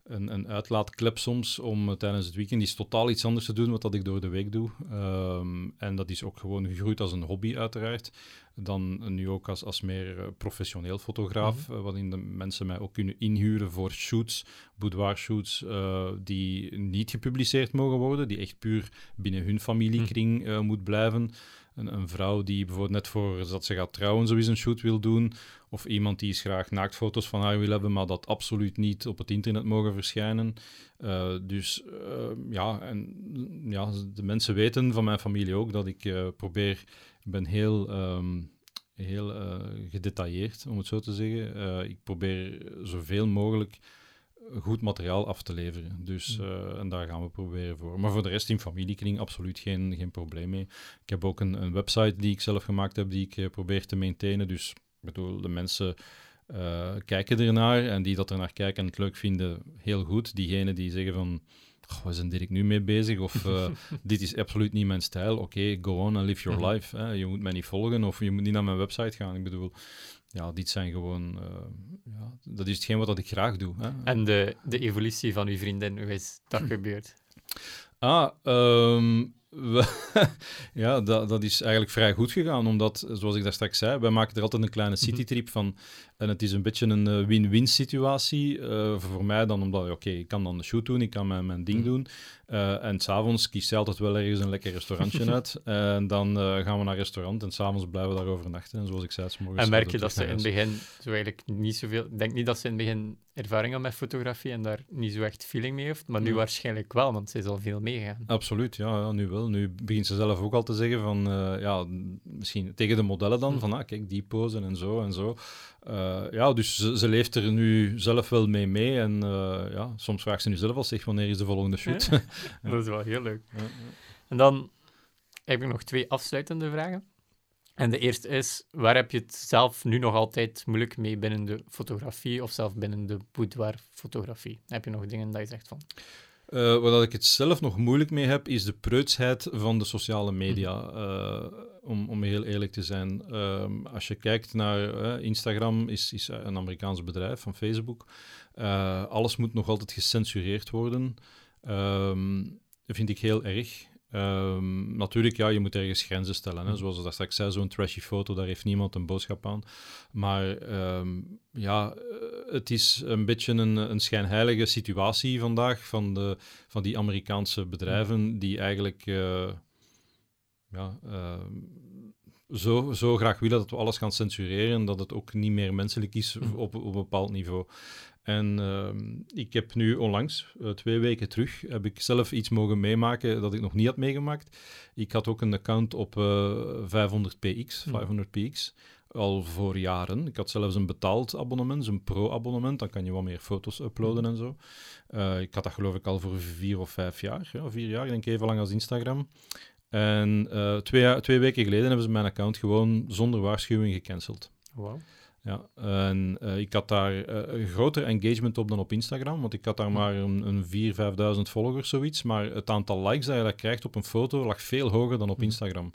een, een uitlaatklep soms om tijdens het weekend iets totaal iets anders te doen wat dat ik door de week doe. Um, en dat is ook gewoon gegroeid als een hobby uiteraard dan nu ook als, als meer eh, professioneel fotograaf, mm waarin de mensen mij ook kunnen inhuren voor shoots, boudoir shoots, uh, die niet gepubliceerd mogen worden, die echt puur binnen hun familiekring uh, moet blijven. Een, een, vrouw die bijvoorbeeld net voor dat ze gaat trouwen sowieso een shoot wil doen, of iemand die is graag naaktfoto's van haar wil hebben, maar dat absoluut niet op het internet mogen verschijnen. dus ja, en ja, de mensen weten van mijn familie ook dat ik probeer ben heel, um, heel gedetailleerd, om het zo te zeggen. Ik probeer zoveel mogelijk goed materiaal af te leveren. Dus, uh, en daar gaan we proberen voor. Maar voor de rest in familiekring absoluut geen, geen probleem mee. Ik heb ook een, een website die ik zelf gemaakt heb, die ik probeer te maintainen. Dus ik bedoel, de mensen kijken ernaar en die dat er naar kijken en het leuk vinden, heel goed. Diegenen die zeggen van oh, waar zijn Dirk nu mee bezig? Of uh, dit is absoluut niet mijn stijl. Oké, go on and live your mhm. life. Hè. Je moet mij niet volgen of je moet niet naar mijn website gaan. Ik bedoel, ja, dit zijn gewoon... Uh, ja, dat is hetgeen wat ik graag doe. Hè.
En de, de evolutie van uw vriendin, hoe is dat gebeurd?
Ah, um, ja, dat, dat is eigenlijk vrij goed gegaan, omdat, zoals ik daar straks zei, wij maken er altijd een kleine mhm. citytrip van. En het is een beetje een eh, win-win situatie uh, voor mij dan, omdat, oké, ik kan dan de shoot doen, ik kan mijn, mijn ding mhm. doen. Uh, en s'avonds kies je altijd wel ergens een lekker restaurantje uit. En dan gaan we naar restaurant en s'avonds blijven we daar overnachten. En zoals ik zei, morgens...
En merk je dat ze in het begin zo eigenlijk niet zoveel... Ik denk niet dat ze in het begin ervaring had met fotografie en daar niet zo echt feeling mee heeft, maar nu waarschijnlijk wel, want ze is al veel meegaan.
Absoluut, ja, ja, nu wel. Nu begint ze zelf ook al te zeggen van, ja, misschien tegen de modellen dan, mhm. van, ah, kijk, die pose en zo en zo. Uh, ja, dus ze, ze, leeft er nu zelf wel mee mee. En uh, ja, soms vraagt ze nu zelf al zich wanneer is de volgende shoot.
Ja, dat is wel heel leuk. Ja, en dan heb ik nog twee afsluitende vragen. En de eerste is, waar heb je het zelf nu nog altijd moeilijk mee binnen de fotografie of zelf binnen de boudoir-fotografie? Heb je nog dingen dat je zegt van...
Uh, wat ik het zelf nog moeilijk mee heb, is de preutsheid van de sociale media. Uh, om, om heel eerlijk te zijn. Uh, als je kijkt naar uh, Instagram, is, is een Amerikaans bedrijf van Facebook. alles moet nog altijd gecensureerd worden. Um, dat vind ik heel erg. Um, natuurlijk, ja, je moet ergens grenzen stellen. Hè. Zoals ik daar straks zei, zo'n trashy foto, daar heeft niemand een boodschap aan. Maar um, ja, eh, het is een beetje een, een schijnheilige situatie vandaag van, de, van die Amerikaanse bedrijven die eigenlijk uh, ja, uh, zo, zo graag willen dat we alles gaan censureren, dat het ook niet meer menselijk is op, op een bepaald niveau. En ehm, ik heb nu onlangs, uh, twee weken terug, heb ik zelf iets mogen meemaken dat ik nog niet had meegemaakt. Ik had ook een account op uh, 500px, 500px, al voor jaren. Ik had zelfs een betaald abonnement, een pro-abonnement. Dan kan je wat meer foto's uploaden en zo. Uh, ik had dat geloof ik al voor vier of vijf jaar, ja, vier jaar, ik denk even lang als Instagram. En twee, twee weken geleden hebben ze mijn account gewoon zonder waarschuwing gecanceld.
Wow.
Ja, en uh, ik had daar uh, een groter engagement op dan op Instagram, want ik had daar maar een, een 4.000, 5.000 volgers, zoiets. Maar het aantal likes dat je daar krijgt op een foto lag veel hoger dan op Instagram.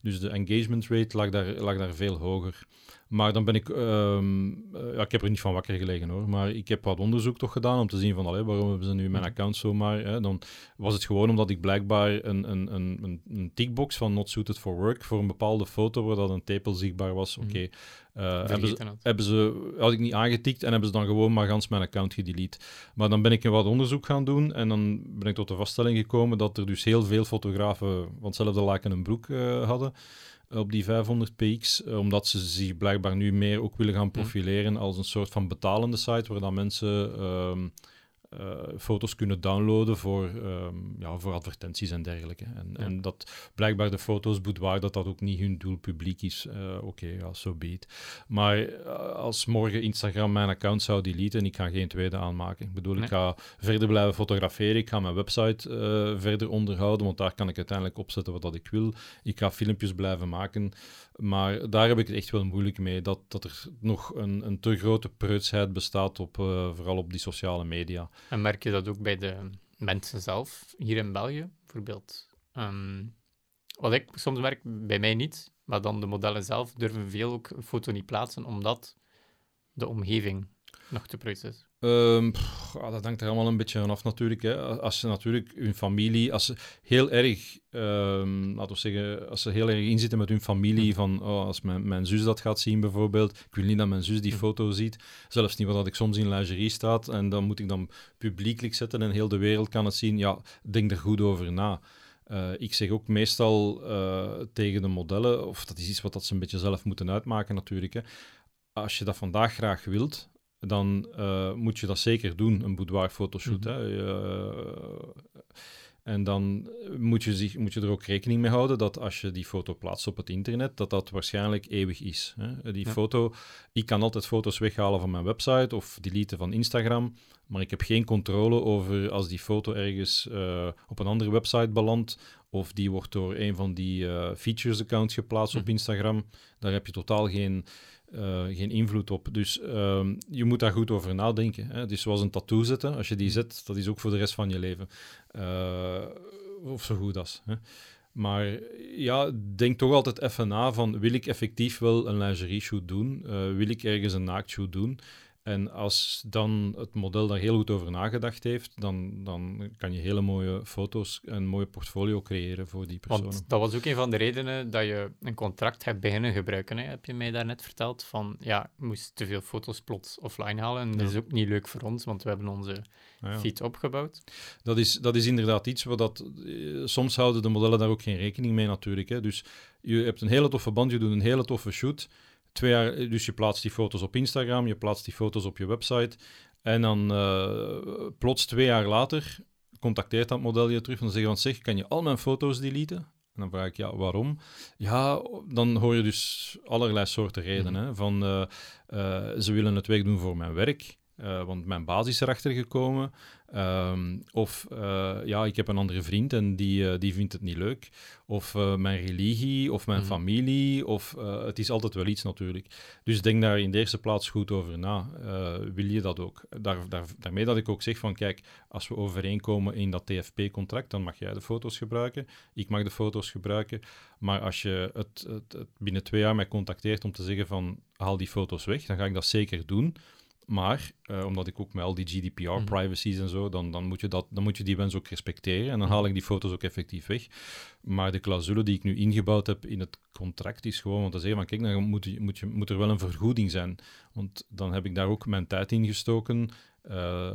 Dus de engagement rate lag daar, lag daar veel hoger. Maar dan ben ik, um, ja, ik heb er niet van wakker gelegen hoor, maar ik heb wat onderzoek toch gedaan om te zien van, allee, waarom hebben ze nu mijn account zomaar, hè? dan was het gewoon omdat ik blijkbaar een, een, een, een tickbox van not suited for work voor een bepaalde foto waar dat een tepel zichtbaar was, oké, uh, hebben, ze, hebben ze, had ik niet aangetikt en hebben ze dan gewoon maar gans mijn account gedelete. Maar dan ben ik wat onderzoek gaan doen en dan ben ik tot de vaststelling gekomen dat er dus heel veel fotografen van hetzelfde laken een broek uh, hadden op die 500 px, uh, omdat ze zich blijkbaar nu meer ook willen gaan hm. profileren als een soort van betalende site, waar dan mensen... Uh, foto's kunnen downloaden voor, ehm, ja, voor advertenties en dergelijke. En, en dat blijkbaar de foto's boudoir, dat dat ook niet hun doelpubliek is. Oké, okay, ja, so be Maar als morgen Instagram mijn account zou deleten en ik ga geen tweede aanmaken. Ik bedoel, ik ga verder blijven fotograferen, ik ga mijn website verder onderhouden, want daar kan ik uiteindelijk opzetten wat dat ik wil. Ik ga filmpjes blijven maken. Maar daar heb ik het echt wel moeilijk mee. Dat, dat er nog een, een te grote preutsheid bestaat, op, vooral op die sociale media.
En merk je dat ook bij de mensen zelf, hier in België bijvoorbeeld? Um, wat ik soms merk, bij mij niet, maar dan de modellen zelf durven veel ook een foto niet plaatsen, omdat de omgeving nog te preuts is.
Um, dat hangt er allemaal een beetje vanaf natuurlijk. Hè. Als ze natuurlijk hun familie, als ze heel erg, um, laten we zeggen, als ze heel erg inzitten met hun familie, hm. van oh, als mijn, mijn zus dat gaat zien bijvoorbeeld, ik wil niet dat mijn zus die hm. foto ziet, zelfs niet wat ik soms in lingerie staat, en dan moet ik dan publiekelijk zetten en heel de wereld kan het zien, ja, denk er goed over na. Uh, ik zeg ook meestal uh, tegen de modellen, of dat is iets wat dat ze een beetje zelf moeten uitmaken natuurlijk, hè. als je dat vandaag graag wilt, dan uh, moet je dat zeker doen, een boudoir fotoshoot. Mm -hmm. hè. Uh, en dan moet je, zich, moet je er ook rekening mee houden dat als je die foto plaatst op het internet, dat dat waarschijnlijk eeuwig is. Hè. Die ja. foto, ik kan altijd foto's weghalen van mijn website of deleten van Instagram, maar ik heb geen controle over als die foto ergens uh, op een andere website belandt of die wordt door een van die features accounts geplaatst op Instagram. Daar heb je totaal geen uh, geen invloed op. Dus uh, je moet daar goed over nadenken. Hè. Dus zoals een tattoo zetten, als je die zet, dat is ook voor de rest van je leven. Uh, of zo goed als. Hè. Maar ja, denk toch altijd even na van, wil ik effectief wel een lingerie shoot doen? wil ik ergens een naaktshoot doen? En als dan het model daar heel goed over nagedacht heeft, dan, dan kan je hele mooie foto's en een mooie portfolio creëren voor die persoon.
Want dat was ook een van de redenen dat je een contract hebt beginnen gebruiken. Hè? Heb je mij daarnet verteld? Van ja, je moest te veel foto's plots offline halen. En dat is ook niet leuk voor ons, want we hebben onze ja. feed opgebouwd.
Dat is, dat is inderdaad iets wat dat. Eh, soms houden de modellen daar ook geen rekening mee, natuurlijk. Hè? Dus je hebt een hele toffe band, je doet een hele toffe shoot. Twee jaar, dus je plaatst die foto's op Instagram, je plaatst die foto's op je website. En dan uh, plots twee jaar later contacteert dat model je terug en dan zeggen van zeg, kan je al mijn foto's deleten? En dan vraag ik, ja, waarom? Ja, dan hoor je dus allerlei soorten redenen. Mm. Hè? Van, uh, uh, ze willen het wegdoen voor mijn werk. Uh, want mijn basis is erachter gekomen. Um, of uh, ja, ik heb een andere vriend en die, uh, die vindt het niet leuk. Of mijn religie, of mijn mm. familie, of het is altijd wel iets natuurlijk. Dus denk daar in de eerste plaats goed over na. wil je dat ook? Daar, daar, daarmee dat ik ook zeg van, kijk, als we overeenkomen in dat TFP-contract, dan mag jij de foto's gebruiken, ik mag de foto's gebruiken. Maar als je het, het, het binnen twee jaar mij contacteert om te zeggen van, haal die foto's weg, dan ga ik dat zeker doen. Maar uh, omdat ik ook met al die GDPR-privacies mhm. en zo, dan, dan, moet je dat, dan moet je die wens ook respecteren. En dan haal ik die foto's ook effectief weg. Maar de clausule die ik nu ingebouwd heb in het contract is gewoon om te zeggen van kijk, dan moet, moet, je, moet er wel een vergoeding zijn. Want dan heb ik daar ook mijn tijd in gestoken. Uh,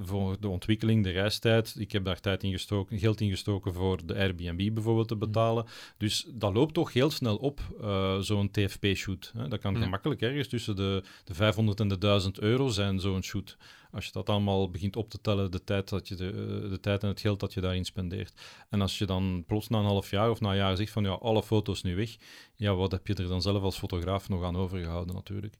voor de ontwikkeling, de reistijd. Ik heb daar tijd in gestoken, geld in gestoken voor de Airbnb bijvoorbeeld te mhm. betalen. Dus dat loopt toch heel snel op, uh, zo'n TFP-shoot. Dat kan ja. gemakkelijk ergens tussen de, de 500 en de 1000 euro zijn, zo'n shoot. Als je dat allemaal begint op te tellen, de tijd, dat je de, eh, de tijd en het geld dat je daarin spendeert. En als je dan plots na een half jaar of na een jaar zegt van ja, alle foto's nu weg, ja, wat heb je er dan zelf als fotograaf nog aan overgehouden natuurlijk.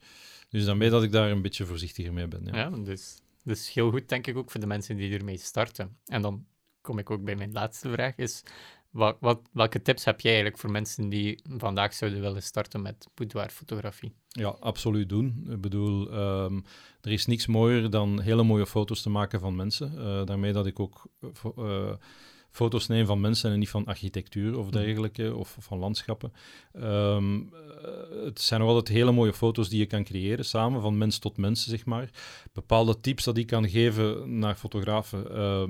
Dus daarmee dat ik daar een beetje voorzichtiger mee ben. Ja,
ja dus dus heel goed, denk ik, ook voor de mensen die ermee starten. En dan kom ik ook bij mijn laatste vraag, is wat, wat, welke tips heb jij eigenlijk voor mensen die vandaag zouden willen starten met boudoirfotografie?
Ja, absoluut doen. Ik bedoel, um, er is niks mooier dan hele mooie foto's te maken van mensen. Uh, daarmee dat ik ook... Uh, foto's nemen van mensen en niet van architectuur of mhm. dergelijke, of van landschappen. Um, het zijn nog altijd hele mooie foto's die je kan creëren samen, van mens tot mens, zeg maar. Bepaalde tips dat ik kan geven naar fotografen. Uh,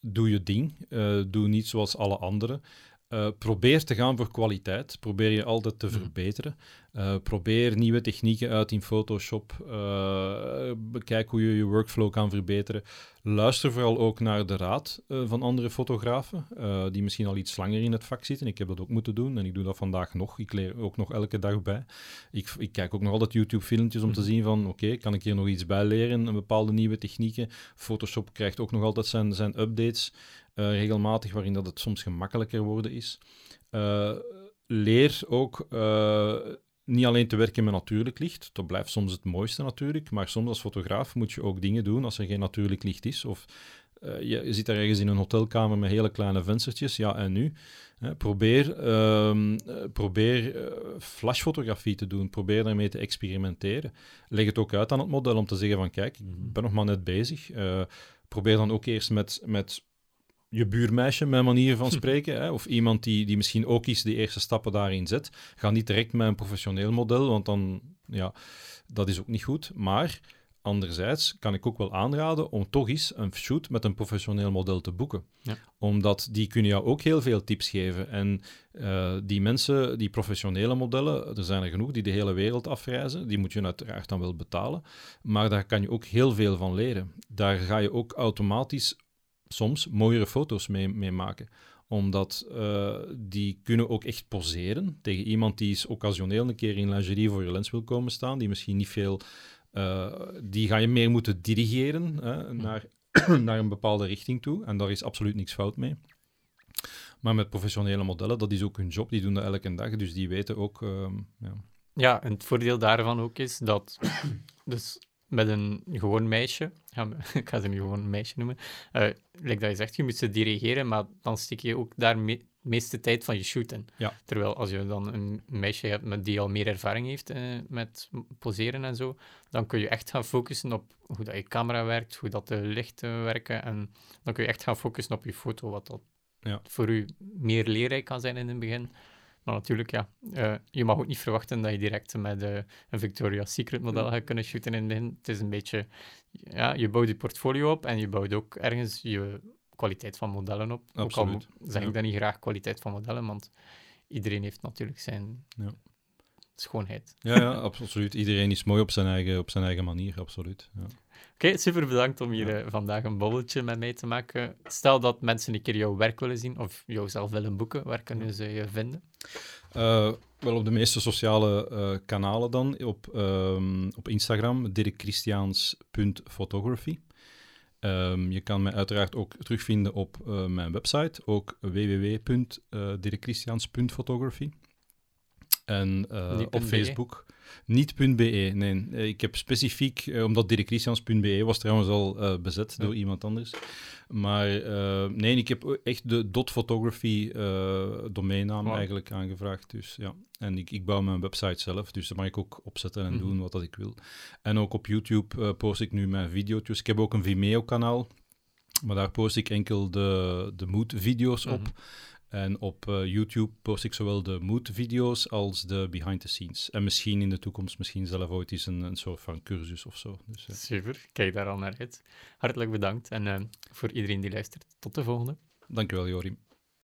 doe je ding. Uh, doe niet zoals alle anderen. Uh, probeer te gaan voor kwaliteit. Probeer je altijd te mhm. verbeteren. Uh, probeer nieuwe technieken uit in Photoshop. Uh, bekijk hoe je je workflow kan verbeteren. Luister vooral ook naar de raad van andere fotografen, die misschien al iets langer in het vak zitten. Ik heb dat ook moeten doen en ik doe dat vandaag nog. Ik leer ook nog elke dag bij. Ik, ik kijk ook nog altijd YouTube-filmpjes om te mhm. zien van, oké, kan ik hier nog iets bij leren? Een bepaalde nieuwe technieken. Photoshop krijgt ook nog altijd zijn, zijn updates regelmatig, waarin dat het soms gemakkelijker worden is. leer ook niet alleen te werken met natuurlijk licht, dat blijft soms het mooiste natuurlijk, maar soms als fotograaf moet je ook dingen doen als er geen natuurlijk licht is. Of uh, je, zit daar ergens in een hotelkamer met hele kleine venstertjes, ja en nu? probeer uh, probeer uh, flashfotografie te doen, probeer daarmee te experimenteren. Leg het ook uit aan het model om te zeggen van kijk, ik mhm. ben nog maar net bezig. probeer dan ook eerst met, met je buurmeisje, mijn manier van spreken, hè, of iemand die, die misschien ook eens de eerste stappen daarin zet. Ga niet direct met een professioneel model, want dan, ja, dat is ook niet goed. Maar anderzijds kan ik ook wel aanraden om toch eens een shoot met een professioneel model te boeken. Ja. Omdat die kunnen jou ook heel veel tips geven. En uh, die mensen, die professionele modellen, er zijn er genoeg die de hele wereld afreizen. Die moet je uiteraard dan wel betalen. Maar daar kan je ook heel veel van leren. Daar ga je ook automatisch soms mooiere foto's mee, mee maken omdat uh, die kunnen ook echt poseren tegen iemand die is occasioneel een keer in lingerie voor je lens wil komen staan, die misschien niet veel... Uh, die ga je meer moeten dirigeren hè, naar, naar een bepaalde richting toe. En daar is absoluut niks fout mee. Maar met professionele modellen, dat is ook hun job. Die doen dat elke dag, dus die weten ook... Uh, ja.
ja, en het voordeel daarvan ook is dat... dus met een gewoon meisje, ik ga ze nu gewoon een meisje noemen, uh, like dat je zegt, je moet ze dirigeren, maar dan stik je ook daar de meeste tijd van je shoot in. Ja. Terwijl als je dan een meisje hebt met die al meer ervaring heeft uh, met poseren en zo, dan kun je echt gaan focussen op hoe dat je camera werkt, hoe dat de lichten werken, en dan kun je echt gaan focussen op je foto, wat dat ja. voor u meer leerrijk kan zijn in het begin. Maar natuurlijk, ja, uh, je mag ook niet verwachten dat je direct met uh, een Victoria's Secret model gaat kunnen shooten in het begin. Het is een beetje, ja, je bouwt je portfolio op en je bouwt ook ergens je kwaliteit van modellen op.
Absoluut.
Ook al zeg ik dan niet graag kwaliteit van modellen, want iedereen heeft natuurlijk zijn ja. schoonheid.
Ja, ja, absoluut. Iedereen is mooi op zijn eigen, op zijn eigen manier, absoluut. Ja.
Oké, super bedankt om hier eh, vandaag een bolletje met mij te maken. Stel dat mensen een keer jouw werk willen zien of jou zelf willen boeken, waar kunnen ze je vinden?
Uh, wel op de meeste sociale uh, kanalen dan. Op, um, op Instagram, dirkchristiaans.photography. Um, je kan mij uiteraard ook terugvinden op mijn website, ook www.dirkchristiaans.photography. En op Facebook. Niet.be, nee. Eh, ik heb specifiek, eh, omdat directchristians.be was trouwens al uh, bezet ja. door iemand anders. Maar uh, nee, ik heb echt de dot photography domeinnaam wow. eigenlijk aangevraagd. Dus, ja. En ik, ik bouw mijn website zelf, dus dat mag ik ook opzetten en mm -hmm. doen wat dat ik wil. En ook op YouTube post ik nu mijn video's. Ik heb ook een Vimeo-kanaal, maar daar post ik enkel de, de mood-video's mm -hmm. En op uh, YouTube post ik zowel de mood-video's als de behind-the-scenes. En misschien in de toekomst, misschien zelf ooit eens een, een soort van cursus of zo. Dus,
uh. Super, kijk daar al naar uit. Hartelijk bedankt en uh, voor iedereen die luistert, tot de volgende.
Dankjewel, Jorim.